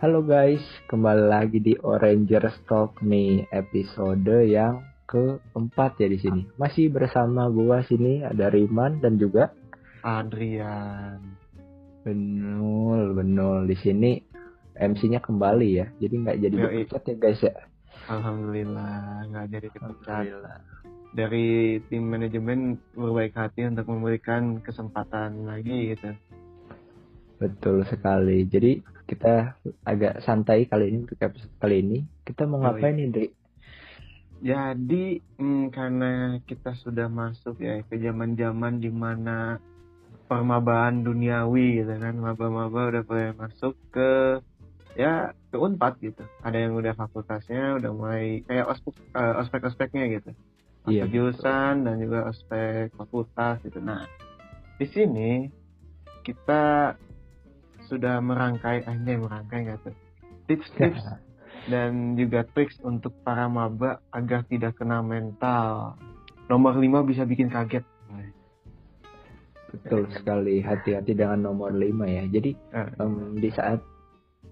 Halo guys, kembali lagi di Oranger Talk nih episode yang keempat ya di sini. Masih bersama gua sini ada Riman dan juga Adrian. Benul, Benul di sini MC-nya kembali ya. Jadi nggak jadi dipecat ya guys ya. Alhamdulillah nggak jadi dipecat. Dari tim manajemen berbaik hati untuk memberikan kesempatan lagi gitu. Betul sekali. Jadi kita agak santai kali ini untuk episode kali ini. Kita mau Yoi. ngapain nih, Dri? Jadi mm, karena kita sudah masuk ya ke zaman-zaman di mana permabaan duniawi gitu kan, maba-maba udah mulai masuk ke ya ke unpad gitu. Ada yang udah fakultasnya, udah mulai kayak ospek eh, ospek-ospeknya gitu. Iya, jurusan dan juga ospek fakultas gitu. Nah, di sini kita sudah merangkai, anjay merangkai nggak tuh? Tips-tips dan juga tricks untuk para maba agar tidak kena mental. Nomor 5 bisa bikin kaget. Betul sekali. Hati-hati dengan nomor 5 ya. Jadi Eh, em, di saat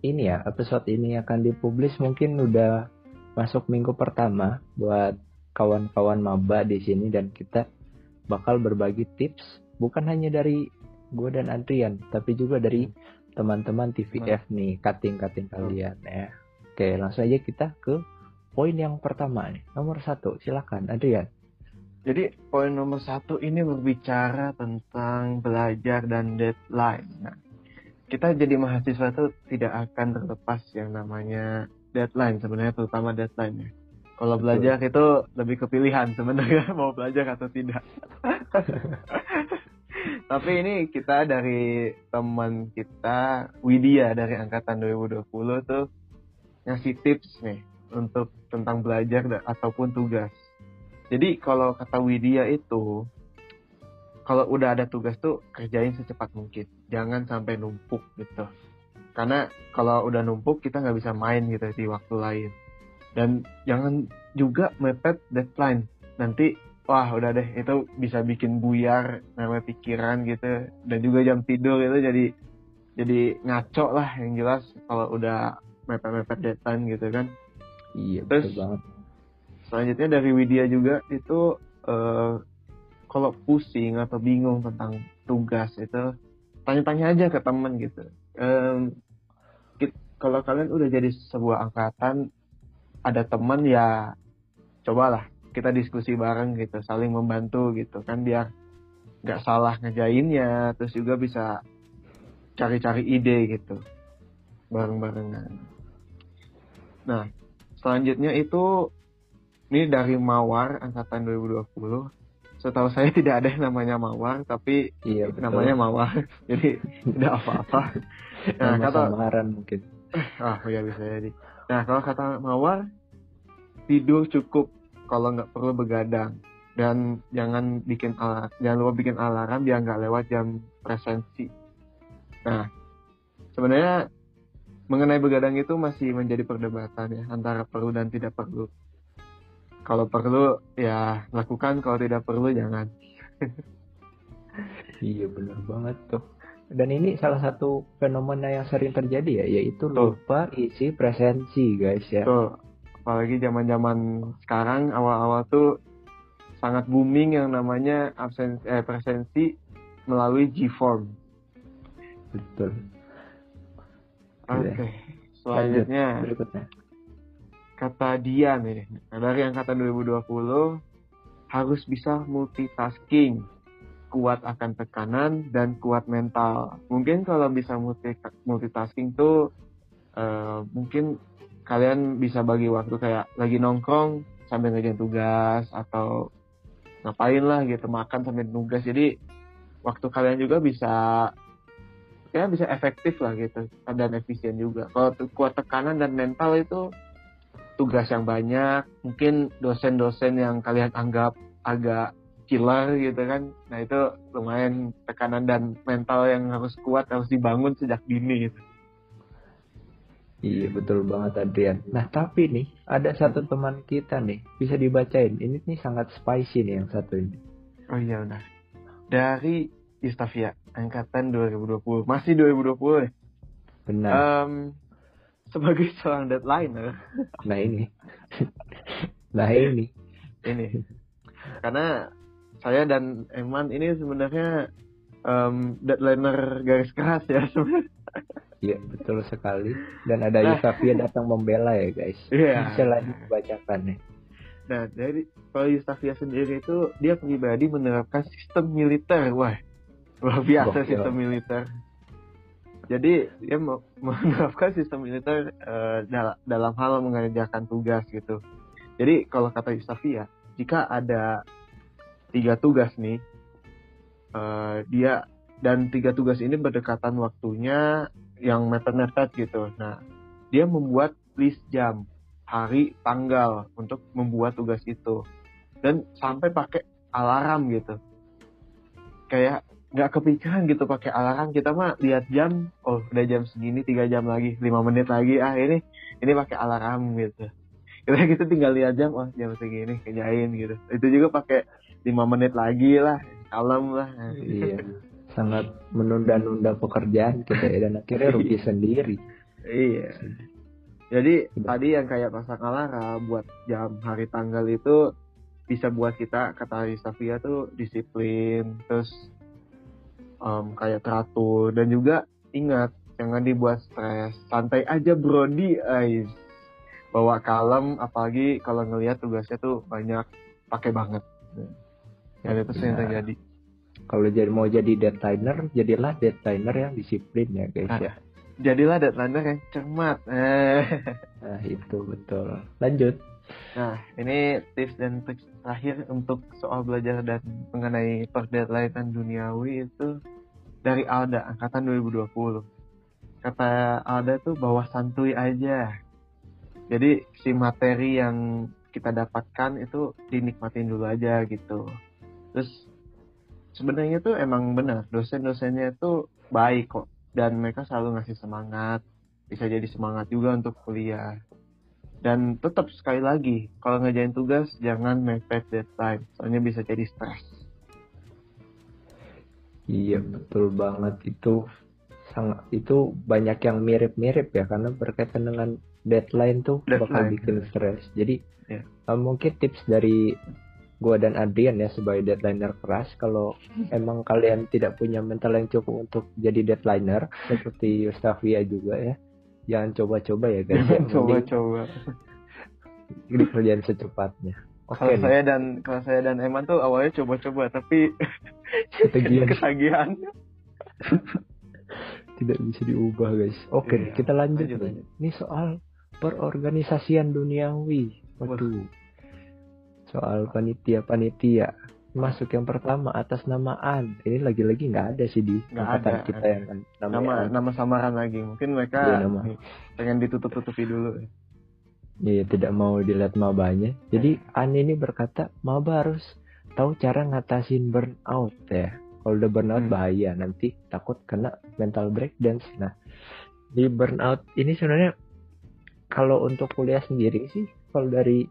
ini ya episode ini akan dipublish mungkin udah masuk minggu pertama buat kawan-kawan maba di sini dan kita bakal berbagi tips bukan hanya dari gue dan Adrian tapi juga dari teman-teman TVF nih cutting-cutting kalian ya oke langsung aja kita ke poin yang pertama nih nomor satu silakan Adrian Jadi poin nomor satu ini berbicara tentang belajar dan deadline. Nah, kita jadi mahasiswa itu tidak akan terlepas yang namanya deadline sebenarnya terutama deadline ya. Kalau belajar itu lebih ke pilihan sebenarnya mau belajar atau tidak. Tapi ini kita dari teman kita Widya dari angkatan 2020 tuh ngasih tips nih untuk tentang belajar ataupun tugas. Jadi kalau kata Widya itu kalau udah ada tugas tuh kerjain secepat mungkin. Jangan sampai numpuk gitu. Karena kalau udah numpuk kita nggak bisa main gitu di waktu lain. Dan jangan juga mepet deadline. Nanti wah udah deh itu bisa bikin buyar namanya pikiran gitu dan juga jam tidur itu jadi jadi ngaco lah yang jelas kalau udah mepet-mepet deadline gitu kan. iya Terus- betul banget Selanjutnya dari Widya juga itu eh, kalau pusing atau bingung tentang tugas itu tanya-tanya aja ke teman gitu. Kit- kalau kalian udah jadi sebuah angkatan ada teman ya cobalah kita diskusi bareng gitu, saling membantu gitu kan biar nggak salah ngejainnya, terus juga bisa cari-cari ide gitu bareng-barengan. Nah, selanjutnya itu ini dari Mawar angkatan 2020. Setahu saya tidak ada yang namanya Mawar, tapi iya betul namanya Mawar. Jadi tidak apa-apa. Nah, Nama kata samaran mungkin ah ya bisa jadi. Nah, kalau kata Mawar tidur cukup kalau nggak perlu begadang dan jangan bikin alarm, jangan lupa bikin alarm biar nggak lewat jam presensi. Nah, sebenarnya mengenai begadang itu masih menjadi perdebatan ya antara perlu dan tidak perlu. Kalau perlu ya lakukan, kalau tidak perlu jangan. Iya benar banget tuh. Dan ini salah satu fenomena yang sering terjadi ya, yaitu Tuh. lupa isi presensi guys ya. Tuh, apalagi zaman-zaman sekarang awal-awal tuh sangat booming yang namanya absen eh, presensi melalui G-form. Betul. Oke. Oke. Selanjutnya Berikutnya. kata dia nih dari angkatan 2020 harus bisa multitasking kuat akan tekanan dan kuat mental mungkin kalau bisa multi multitasking tuh eh, mungkin kalian bisa bagi waktu kayak lagi nongkrong sambil ngerjain tugas atau ngapain lah gitu makan sambil nugas jadi waktu kalian juga bisa ya bisa efektif lah gitu dan efisien juga kalau kuat tekanan dan mental itu tugas yang banyak, mungkin dosen-dosen yang kalian anggap agak killer gitu kan. Nah itu lumayan tekanan dan mental yang harus kuat, harus dibangun sejak dini gitu. Iya betul banget Adrian. Nah tapi nih ada satu teman kita nih bisa dibacain. Ini nih sangat spicy nih yang satu ini. Oh iya udah. Dari Istavia, angkatan 2020. Masih 2020 ya. Benar. Em, sebagai seorang deadliner. Nah ini, nah ini, ini karena saya dan Eman ini sebenarnya um, deadliner garis keras ya sebenarnya. Iya betul sekali. Dan ada Nah. Yusafia datang membela ya guys. Iya. Bisa lagi dibacakan nih. Nah, dari kalau Yustafia sendiri itu dia pribadi menerapkan sistem militer, wah luar biasa Gokil. sistem militer. Jadi dia me- menerapkan sistem militer eh, dal- dalam hal mengerjakan tugas gitu. Jadi kalau kata Yustafia, jika ada tiga tugas nih, eh, dia dan tiga tugas ini berdekatan waktunya yang mepet-mepet gitu. Nah, dia membuat list jam hari, tanggal untuk membuat tugas itu. Dan sampai pakai alarm gitu. Kayak nggak kepikiran gitu pakai alarm kita mah lihat jam oh udah jam segini tiga jam lagi lima menit lagi ah ini ini pakai alarm gitu kita gitu tinggal lihat jam oh jam segini kerjain gitu itu juga pakai lima menit lagi lah kalem lah Iya. Sangat menunda-nunda pekerjaan kita ya dan akhirnya rugi sendiri. Iya. Jadi Udah. tadi yang kayak pasang alarm buat jam hari tanggal itu bisa buat kita kata Safia tuh disiplin terus em, kayak teratur dan juga ingat jangan dibuat stres santai aja Brody guys bawa kalem apalagi kalau ngelihat tugasnya tuh banyak pakai banget dan itu sering terjadi Kalau jadi mau jadi deadliner, jadilah deadliner yang disiplin ya guys Ah. ya. jadilah deadliner yang cermat eh Nah itu betul. Lanjut. Nah, ini tips dan trik terakhir untuk soal belajar dan mengenai perdeadlinean duniawi itu dari Alda, angkatan 2020. Kata Alda tuh bawa santuy aja. Jadi si materi yang kita dapatkan itu dinikmatin dulu aja gitu. Terus sebenarnya tuh emang benar, dosen-dosennya itu baik kok. Dan mereka selalu ngasih semangat, bisa jadi semangat juga untuk kuliah dan tetap sekali lagi kalau ngerjain tugas jangan mepet deadline soalnya bisa jadi stres Iya betul banget itu sangat itu banyak yang mirip-mirip ya karena berkaitan dengan deadline tuh bakal Deadline. bikin stres. Jadi Iya. eh, mungkin tips dari gua dan Adrian ya sebagai deadliner keras kalau emang kalian tidak punya mental yang cukup untuk jadi deadliner seperti Yustafia juga ya jangan coba-coba ya guys ya. Mending coba-coba dikerjain secepatnya. Oke kalau nih, saya dan kalau saya dan Eman tuh awalnya coba-coba tapi Ketagihan. ketagihan tidak bisa diubah guys. Oke, Iya. kita lanjut. Lanjut. Ini soal perorganisasian duniawi. Waduh. Soal panitia-panitia. Masuk yang pertama atas namaan. Ini lagi-lagi nggak ada sih di angkatan ada. kita yang nama namanya. nama samaran lagi mungkin mereka Iya, nama. pengen ditutup-tutupi dulu Iya, tidak mau dilihat mabanya. Jadi An ini berkata, maba harus tahu cara ngatasin burnout ya. Kalau udah burnout Hmm. bahaya, nanti takut kena mental breakdown. Nah, di burnout ini sebenarnya kalau untuk kuliah sendiri sih, kalau dari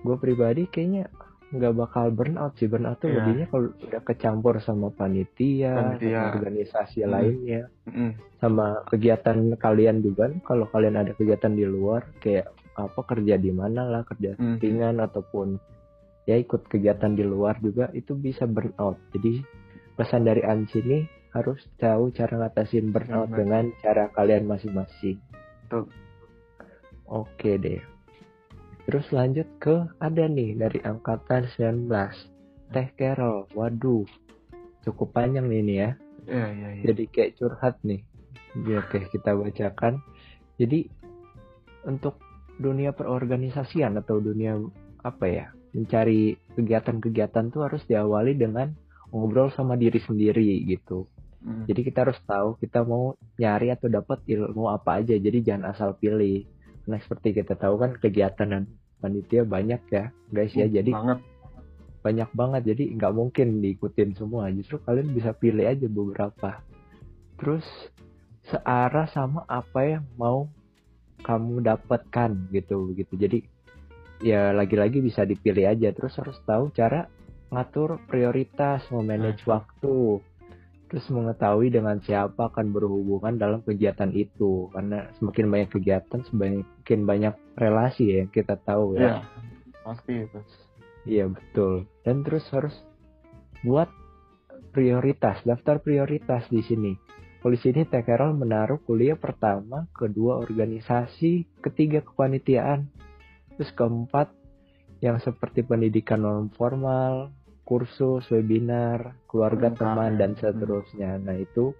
gue pribadi kayaknya nggak bakal burnout sih. Burnout tuh Iya. lebihnya kalau udah kecampur sama panitia, Panitia. sama organisasi Hmm. lainnya Mm-mm. sama kegiatan kalian juga kalau kalian ada kegiatan di luar kayak apa kerja di mana lah kerja sampingan ataupun ya ikut kegiatan di luar juga itu bisa burnout jadi pesan dari Ansi ini harus tahu cara ngatasin burnout Hmm. dengan cara kalian masing-masing Betul. oke deh terus lanjut ke ada nih dari angkatan 19 Teh Carol waduh cukup panjang nih ini ya Iya, iya, iya. jadi kayak curhat nih. Ya, oke, kita bacakan. Jadi untuk dunia perorganisasian atau dunia apa ya, mencari kegiatan-kegiatan tuh harus diawali dengan ngobrol sama diri sendiri gitu. Mm. Jadi kita harus tahu kita mau nyari atau dapat ilmu apa aja. Jadi jangan asal pilih. Nah seperti kita tahu kan kegiatan dan panitia banyak ya, guys ya. Jadi banget. banyak banget. Jadi nggak mungkin diikutin semua. Justru kalian bisa pilih aja beberapa. Terus searah sama apa yang mau kamu dapatkan gitu begitu jadi ya lagi-lagi bisa dipilih aja. Terus harus tahu cara ngatur prioritas mau manage waktu terus mengetahui dengan siapa akan berhubungan dalam kegiatan itu karena semakin banyak kegiatan semakin banyak relasi ya yang kita tahu ya. Iya, pasti itu. Iya betul. Dan terus harus buat prioritas, daftar prioritas di sini. Polisi ini Tekerol menaruh kuliah pertama, kedua organisasi, ketiga kepanitiaan, terus keempat yang seperti pendidikan non formal, kursus, webinar, keluarga Lengkap, teman ya. dan seterusnya. Nah itu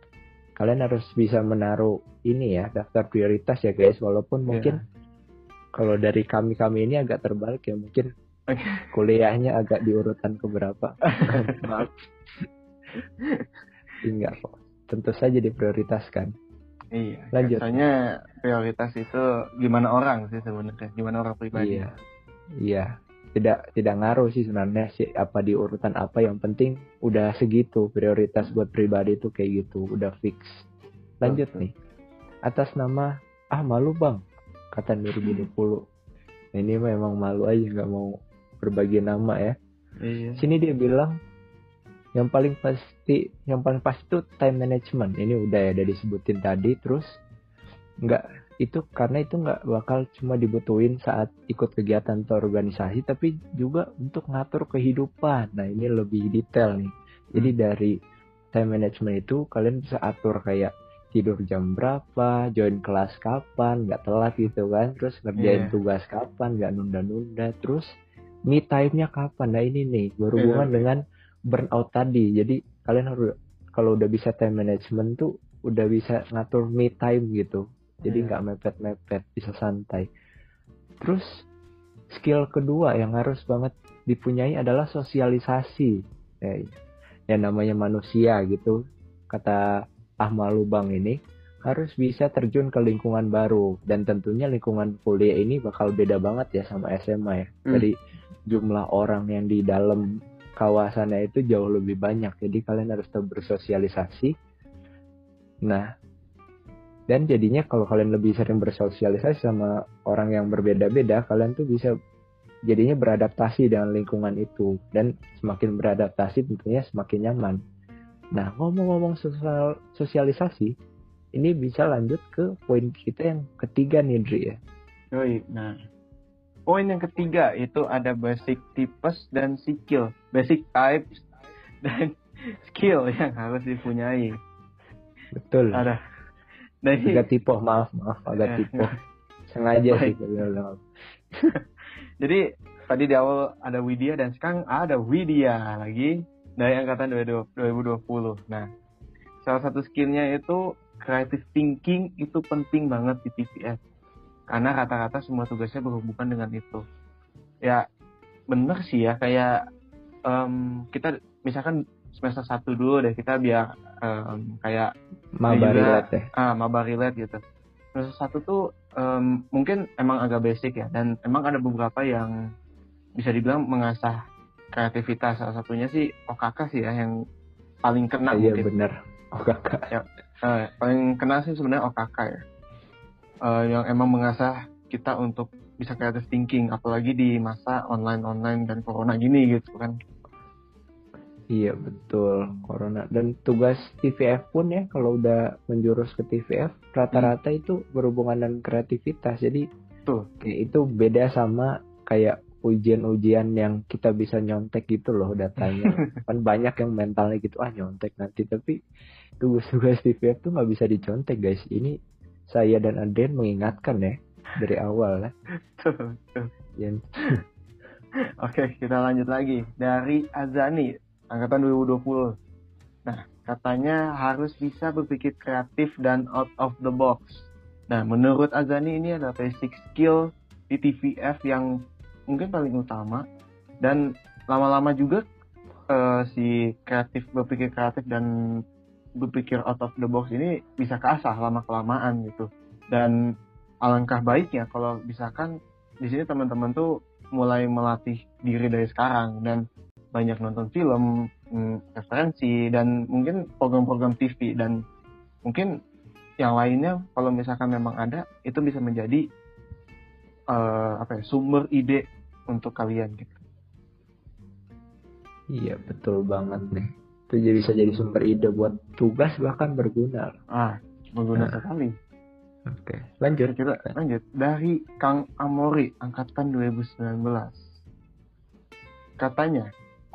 kalian harus bisa menaruh ini ya daftar prioritas ya guys. Walaupun mungkin kalau dari kami kami ini agak terbalik ya mungkin Oke. kuliahnya agak di urutan keberapa. Maaf. Enggak kok. Tentu saja diprioritaskan. Iya. Lanjut. Biasanya prioritas itu gimana orang sih sebenarnya, gimana orang pribadi. Iya. Iya. Tidak tidak ngaruh sih sebenarnya sih apa di urutan apa yang penting udah segitu prioritas buat pribadi itu kayak gitu, udah fix. Lanjut nih. Atas nama ah malu bang kata 2020. Nah, ini memang malu aja nggak mau berbagi nama ya. Iya. Sini dia bilang yang paling pasti yang paling pasti itu time management. Ini udah ya udah disebutin tadi terus nggak itu karena itu nggak bakal cuma dibutuhin saat ikut kegiatan atau organisasi tapi juga untuk ngatur kehidupan. Nah, ini lebih detail nih. Jadi dari time management itu kalian bisa atur kayak tidur jam berapa, join kelas kapan, nggak telat gitu kan, terus ngerjain Iya. tugas kapan, nggak nunda-nunda, terus me time-nya kapan. Nah ini nih berhubungan Iya. dengan burnout tadi. Jadi kalian harus kalau udah bisa time management tuh udah bisa ngatur me time gitu. Jadi Iya. nggak mepet-mepet, bisa santai. Terus skill kedua yang harus banget dipunyai adalah sosialisasi. Ya, yang namanya manusia gitu. Kata Ahmad Lubang ini harus bisa terjun ke lingkungan baru dan tentunya lingkungan kuliah ini bakal beda banget ya sama SMA ya. Hmm. Dari jumlah orang yang di dalam kawasannya itu jauh lebih banyak. Jadi kalian harus tetap bersosialisasi. Nah, dan jadinya kalau kalian lebih sering bersosialisasi sama orang yang berbeda-beda, kalian tuh bisa jadinya beradaptasi dengan lingkungan itu dan semakin beradaptasi tentunya semakin nyaman. Nah, ngomong-ngomong sosial sosialisasi, ini bisa lanjut ke poin kita yang ketiga nih, Dri ya. Yoi. Nah, poin yang ketiga itu ada basic types dan skill. Basic types dan skill yang harus dipunyai. Betul. Ada. Nah, Agak tipe, maaf, maaf, agak tipe. Sengaja sih. Jadi tadi di awal ada Widya dan sekarang ada Widya lagi dari angkatan 2020. Nah, salah satu skillnya itu creative thinking itu penting banget di TPS. Karena rata-rata semua tugasnya berhubungan dengan itu. Ya, bener sih ya kayak em, kita misalkan semester satu dulu deh kita biar em, kayak Maba juga- relate ya. ah maba relate gitu. Semester satu tuh em, mungkin emang agak basic ya dan emang ada beberapa yang bisa dibilang mengasah kreativitas salah satunya sih OKK sih ya yang paling kena Iya mungkin bener. Oh kakak. Eh, paling kena sih sebenarnya OKK ya Eh, yang emang mengasah kita untuk bisa creative thinking apalagi di masa online online dan corona gini gitu kan Iya betul. Corona. Dan tugas TVF pun ya kalau udah menjurus ke TVF rata-rata itu berhubungan dengan kreativitas. Jadi Tuh. kayak itu beda sama kayak ujian-ujian yang kita bisa nyontek gitu loh datanya. Kan banyak yang mentalnya gitu ah nyontek nanti. Tapi tugas-tugas TVF tuh nggak bisa dicontek guys. Ini saya dan Adrian mengingatkan ya dari awal ya. Tuh, tuh. Yang- Oke, kita lanjut lagi. Dari Azani, angkatan 2020. Nah, katanya harus bisa berpikir kreatif dan out of the box. Nah, menurut Azani ini adalah basic skill di TVF yang mungkin paling utama. Dan lama-lama juga eh, si kreatif berpikir kreatif dan berpikir out of the box ini bisa keasah lama-kelamaan gitu. Dan alangkah baiknya kalau misalkan di sini teman-teman tuh mulai melatih diri dari sekarang dan banyak nonton film, mm, referensi dan mungkin program-program TV dan mungkin yang lainnya kalau misalkan memang ada itu bisa menjadi eh, apa ya sumber ide untuk kalian gitu. iya betul banget nih. Itu jadi bisa jadi sumber ide buat tugas bahkan berguna. Ah berguna Nah. sekali. Oke lanjut. Kita lanjut. Dari Kang Amori angkatan 2019 katanya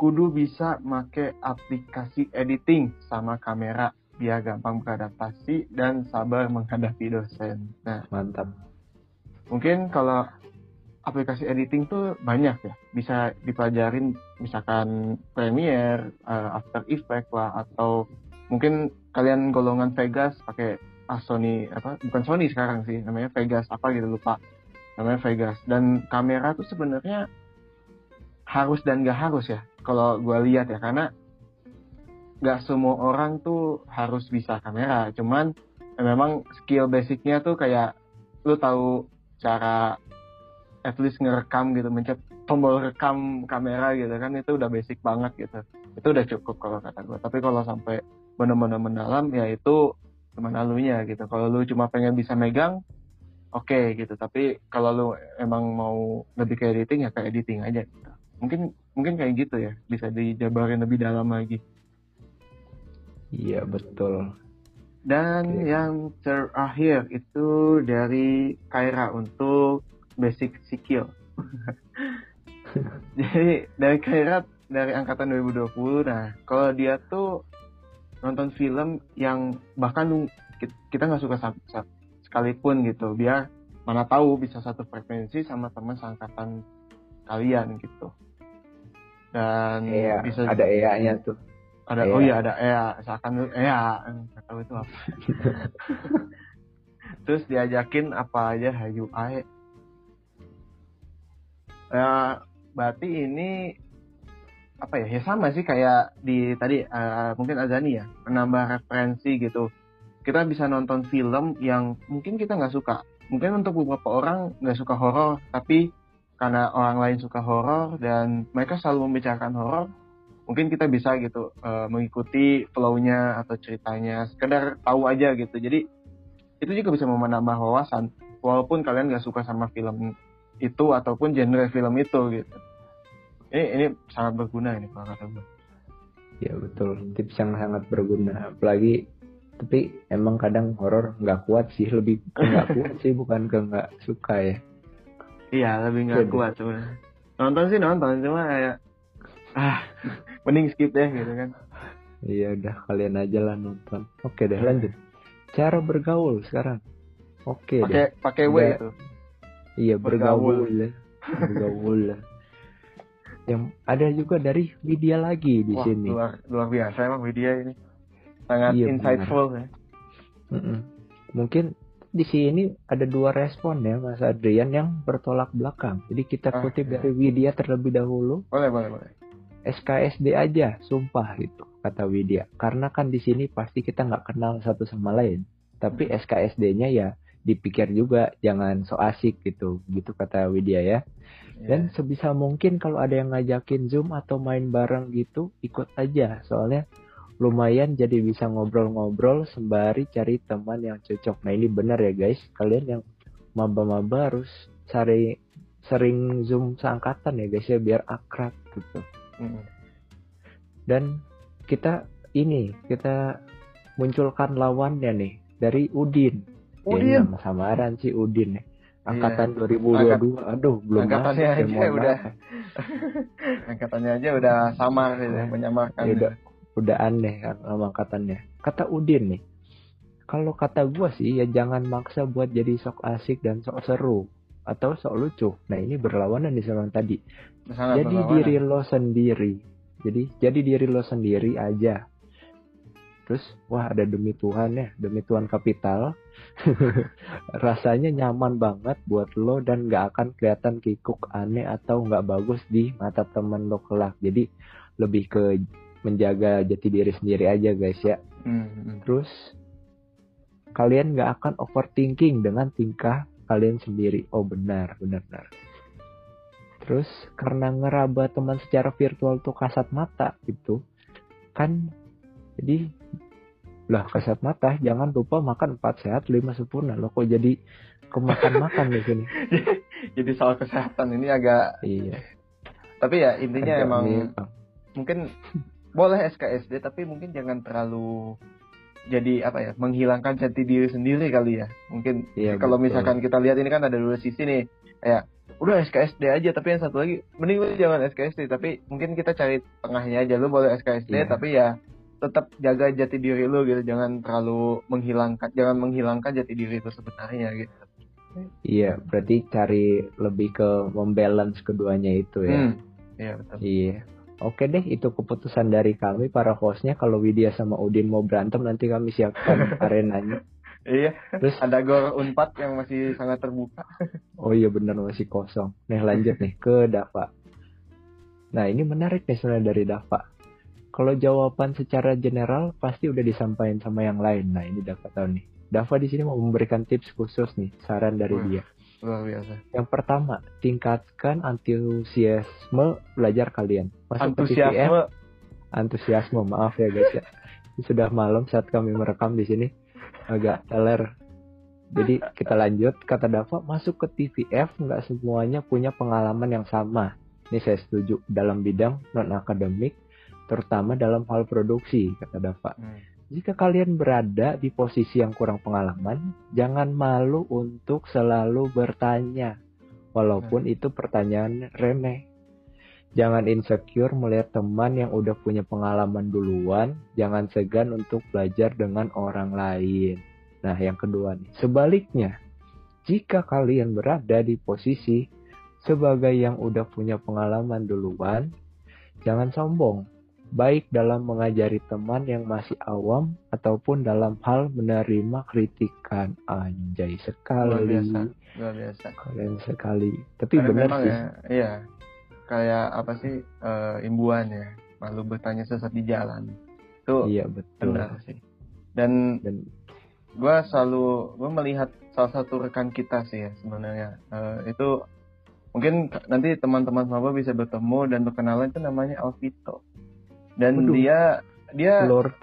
kudu bisa make aplikasi editing sama kamera biar gampang beradaptasi dan sabar menghadapi dosen. Nah, mantap. mungkin kalau aplikasi editing tuh banyak ya. Bisa dipelajarin misalkan Premiere, eh, After Effects lah atau mungkin kalian golongan Vegas pakai ah, Sony apa bukan Sony sekarang sih namanya Vegas apa gitu lupa. Namanya Vegas. Dan kamera tuh sebenarnya harus dan gak harus ya kalau gue lihat ya. Karena gak semua orang tuh harus bisa kamera. Cuman eh, memang skill basicnya tuh kayak lu tahu cara at least ngerekam gitu mencet tombol rekam kamera gitu kan itu udah basic banget gitu. Itu udah cukup kalau kata gue tapi kalau sampai benar-benar mendalam ya itu teman alunya gitu. Kalau lu cuma pengen bisa megang oke gitu. Tapi kalau lu emang mau lebih ke editing ya ke editing aja gitu. Mungkin mungkin kayak gitu ya bisa dijabarin lebih dalam lagi iya betul Dan Oke. yang terakhir itu dari Kaira untuk basic skill. Jadi dari Kaira dari angkatan 2020. Nah, kalau dia tuh nonton film yang bahkan ki- kita nggak suka sa- sa- sekalipun gitu, biar mana tahu bisa satu frekuensi sama teman seangkatan kalian gitu. Dan iya bisa ada EA nya tuh. Ada Ea. oh iya ada Ea seakan Ea nggak tahu itu apa. Terus diajakin apa aja hayu? Ae ya berarti ini apa ya? Ya sama sih kayak di tadi eh, mungkin Azani ya menambah referensi gitu. Kita bisa nonton film yang mungkin kita nggak suka. Mungkin untuk beberapa orang nggak suka horor tapi karena orang lain suka horor dan mereka selalu membicarakan horor mungkin kita bisa gitu eh, mengikuti flow-nya atau ceritanya sekedar tahu aja gitu. Jadi itu juga bisa menambah wawasan walaupun kalian nggak suka sama film itu ataupun genre film itu gitu. Ini ini sangat berguna ini kalau kata gue ya betul. Tips yang sangat berguna. Apalagi tapi emang kadang horor nggak kuat sih lebih nggak kuat sih bukan ke nggak suka ya iya lebih nggak kuat sebenarnya. Nonton sih nonton cuma kayak ah mending skip deh gitu kan. Iya udah kalian aja lah nonton. Oke deh lanjut. Cara bergaul sekarang. Oke deh. pakai pakai W itu? Iya bergaul. bergaul. ya. Bergaul lah yang ada juga dari Widya lagi di wah sini. luar luar biasa emang media ini. Sangat Iya, insightful ya. Mm-mm. Mungkin di sini ada dua respon ya Mas Adrian yang bertolak belakang. Jadi kita Ah, kutip iya. dari Widya terlebih dahulu, boleh boleh boleh SKSD aja, sumpah gitu kata Widya. Karena kan di sini pasti kita nggak kenal satu sama lain. Tapi SKSD-nya ya dipikir juga jangan so asik gitu, gitu kata Widya ya. Dan Iya. sebisa mungkin kalau ada yang ngajakin Zoom atau main bareng gitu, ikut aja. Soalnya lumayan jadi bisa ngobrol-ngobrol sembari cari teman yang cocok. Nah ini benar ya guys, kalian yang maba-maba harus cari sering Zoom seangkatan ya guys ya biar akrab gitu. Mm. Dan kita ini kita munculkan lawannya nih dari Udin. Ya, Udin. nama samaran sih Udin nih. Angkatan Iya. 2022. Aduh, belum Angkatannya masuk, ya, aja udah angkatannya aja udah sama gitu ya, menyamarkan Ya udah, udah aneh kan nama angkatannya. Kata Udin nih, kalau kata gua sih ya jangan maksa buat jadi sok asik dan sok seru atau sok lucu. Nah ini berlawanan nih sama yang tadi. Sangat jadi berlawanan. diri lo sendiri. Jadi jadi diri lo sendiri aja. Terus wah ada demi Tuhan ya, demi Tuhan kapital. Rasanya nyaman banget buat lo dan gak akan kelihatan kikuk aneh atau nggak bagus di mata teman lo kelak. Jadi lebih ke menjaga jati diri sendiri aja guys ya. Hmm, hmm. Terus kalian nggak akan overthinking dengan tingkah kalian sendiri. Oh benar, benar, benar. Terus karena ngeraba teman secara virtual tuh kasat mata gitu, kan jadi lah kasat mata jangan lupa makan empat sehat lima sempurna lo kok jadi kemakan-makan di sini jadi soal kesehatan ini agak iya tapi ya intinya agak emang mungkin boleh SKSD tapi mungkin jangan terlalu jadi apa ya menghilangkan jati diri sendiri kali ya mungkin Iya, kalau betul. misalkan kita lihat ini kan ada dua sisi nih kayak udah SKSD aja tapi yang satu lagi mending lu jangan SKSD tapi mungkin kita cari tengahnya aja lu boleh SKSD Iya. tapi ya tetap jaga jati diri lu gitu jangan terlalu menghilangkan jangan menghilangkan jati diri itu sebenarnya gitu Iya, berarti cari lebih ke membalance keduanya itu ya. Hmm, iya betul Iya. Oke deh, itu keputusan dari kami para hostnya. Kalau Widya sama Udin mau berantem, nanti kami siapkan arenanya. iya Terus, ada gor unpad yang masih sangat terbuka oh iya benar masih kosong. Nih lanjut nih ke Dava. Nah ini menarik nih sebenarnya dari Dava. Kalau jawaban secara general pasti udah disampaikan sama yang lain. Nah ini Dava tahu nih. Dava di sini mau memberikan tips khusus nih, saran dari Wah. dia. Luar biasa. Yang pertama, tingkatkan antusiasme belajar kalian. Masuk antusiasme? Antusiasme maaf ya guys ya. Ini sudah malam saat kami merekam di sini. Agak teler. Jadi kita lanjut. Kata Dava masuk ke TVF nggak semuanya punya pengalaman yang sama. Ini saya setuju. Dalam bidang non akademik terutama dalam hal produksi kata Dava. Hmm. Jika kalian berada di posisi yang kurang pengalaman jangan malu untuk selalu bertanya walaupun itu pertanyaan remeh Jangan insecure melihat teman yang udah punya pengalaman duluan. Jangan segan untuk belajar dengan orang lain. Nah, yang kedua nih. Sebaliknya, jika kalian berada di posisi sebagai yang udah punya pengalaman duluan, jangan sombong. Baik dalam mengajari teman yang masih awam ataupun dalam hal menerima kritikan. Anjay sekali. luar biasa luar biasa Kalian sekali. Tapi Karena benar sih. ya iya kayak apa sih eh, imbuan ya malu bertanya sesat di jalan itu Iya, betul. benar sih dan Dan gue selalu gue melihat salah satu rekan kita sih ya sebenarnya Eh, itu mungkin nanti teman-teman maba bisa bertemu dan berkenalan itu namanya Alvito dan Waduh. dia dia Lord.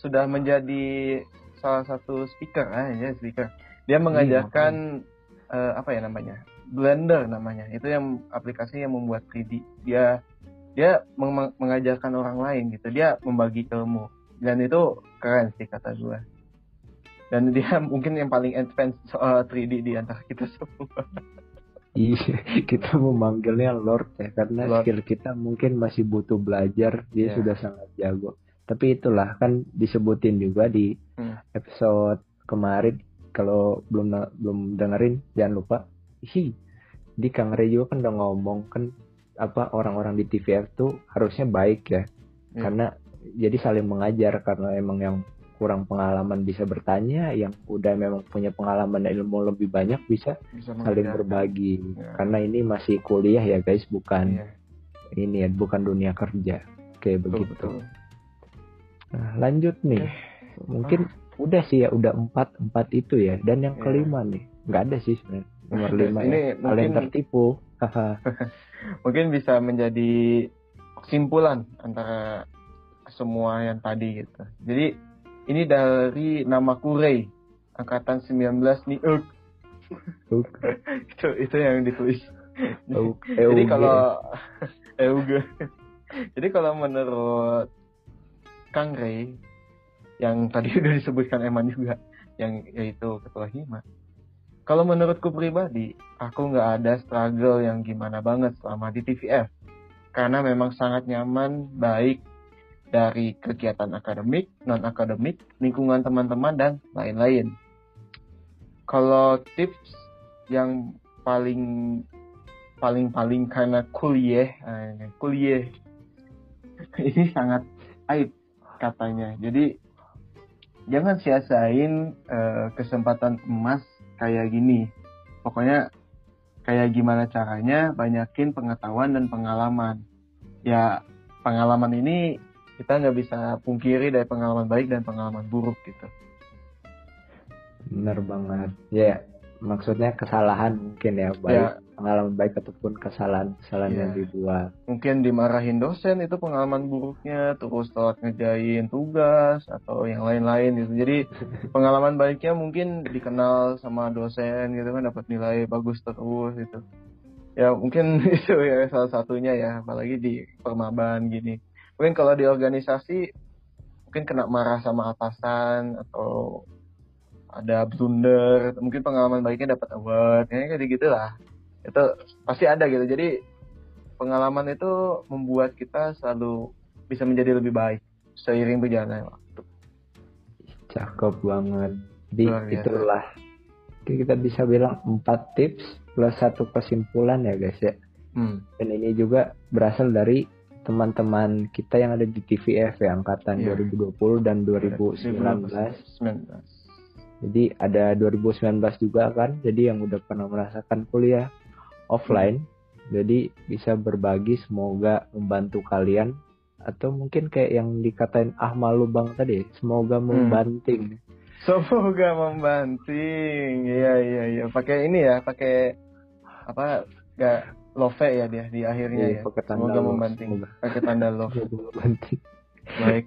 sudah menjadi salah satu speaker ah ya speaker. Dia mengajarkan eh, apa ya namanya Blender namanya. Itu yang aplikasi yang membuat 3D dia dia meng- mengajarkan orang lain gitu. Dia membagi ilmu. Dan itu keren sih kata gue dan dia mungkin yang paling advance soal 3D di antara kita semua Iya, kita memanggilnya Lord ya karena Lord. skill kita mungkin masih butuh belajar, dia Iya. sudah sangat jago. Tapi itulah kan disebutin juga di Hmm. episode kemarin kalau belum belum dengerin jangan lupa. Hi, di Kang juga kan udah ngomong kan apa orang-orang di TVF tuh harusnya baik ya. Iya. Karena jadi saling mengajar karena emang yang kurang pengalaman bisa bertanya, yang udah memang punya pengalaman dan ilmu lebih banyak bisa bisa saling berbagi. Ya. karena ini masih kuliah ya guys bukan Iya, ini ya bukan dunia kerja. Kayak betul, begitu. betul. nah lanjut nih. Mungkin udah sih ya udah empat empat itu ya. Dan yang Iya. kelima nih. Nggak ada sih sebenarnya. Nomor lima Ini ya. Kalian mungkin- tertipu. Mungkin bisa menjadi kesimpulan antara semua yang tadi gitu. Jadi ini dari nama Kurei angkatan 19 nih Uk. itu itu yang ditulis. Oh, Jadi kalau Euge. Jadi kalau menurut Kang Ray yang tadi udah disebutkan Eman juga yang yaitu ketua Hima. Kalau menurutku pribadi, aku nggak ada struggle yang gimana banget selama di TVF. Karena memang sangat nyaman, baik dari kegiatan akademik, non-akademik, lingkungan teman-teman, dan lain-lain. Kalau tips yang paling paling paling karena kuliah eh, kuliah. Ini sangat aib katanya. Jadi jangan sia-siain eh, kesempatan emas kayak gini. Pokoknya kayak gimana caranya banyakin pengetahuan dan pengalaman. Ya pengalaman ini kita nggak bisa pungkiri dari pengalaman baik dan pengalaman buruk gitu. Bener banget. Ya maksudnya kesalahan mungkin ya baik Ya. pengalaman baik ataupun kesalahan kesalahan Iya. yang dibuat. Mungkin dimarahin dosen itu pengalaman buruknya terus telat ngejain tugas atau yang lain-lain gitu. Jadi pengalaman baiknya mungkin dikenal sama dosen gitu kan dapat nilai bagus terus gitu. Ya mungkin itu ya salah satunya ya apalagi di permaban gini mungkin kalau di organisasi mungkin kena marah sama atasan atau ada blunder mungkin pengalaman baiknya dapat award kayak gitu gitulah itu pasti ada gitu. Jadi pengalaman itu membuat kita selalu bisa menjadi lebih baik seiring berjalannya waktu. Cakep banget. Jadi itulah. Kita bisa bilang empat tips plus satu kesimpulan ya guys ya. Hmm. dan ini juga berasal dari teman-teman kita yang ada di TVF ya angkatan yeah. 2020 dan 2019. 2019. Jadi ada 2019 juga kan, jadi yang udah pernah merasakan kuliah offline, jadi bisa berbagi semoga membantu kalian atau mungkin kayak yang dikatain Ahmad Lubang tadi, semoga hmm. membanting. Hmm. Semoga membanting, iya iya iya, pakai ini ya, pakai apa? Gak love ya dia di akhirnya iya, ya. Pakai tanda semoga membanting, pakai tanda love. Baik,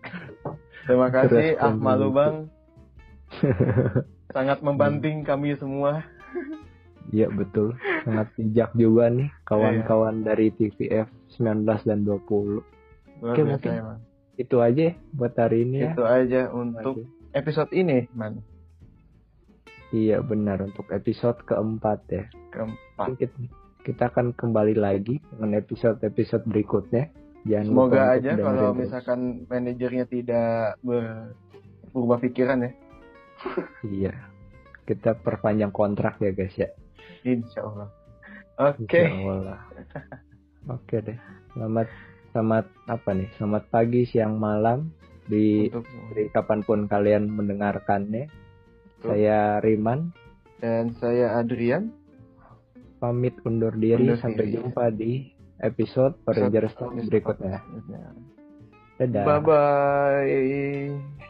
terima kasih Ahmad Lubang sangat membanting kami semua. Iya betul, sangat bijak juga nih kawan-kawan iya. dari TVF 19 dan 20. Luar Oke mungkin emang. itu aja buat hari ini ya. Itu aja untuk episode ini, man. Iya benar untuk episode keempat ya. Keempat. Kita, kita akan kembali lagi dengan episode-episode berikutnya. Jangan Semoga aja kalau misalkan manajernya tidak berubah pikiran ya iya. Kita perpanjang kontrak ya guys ya. Insya Allah. Oke. Okay. Oke okay deh. Selamat selamat apa nih? Selamat pagi, siang, malam di dari kapan pun kalian mendengarkannya. Betul. Saya Riman dan saya Adrian. Pamit undur diri undur sampai diri. jumpa di episode Ranger Stone berikutnya. Dadah. Bye bye.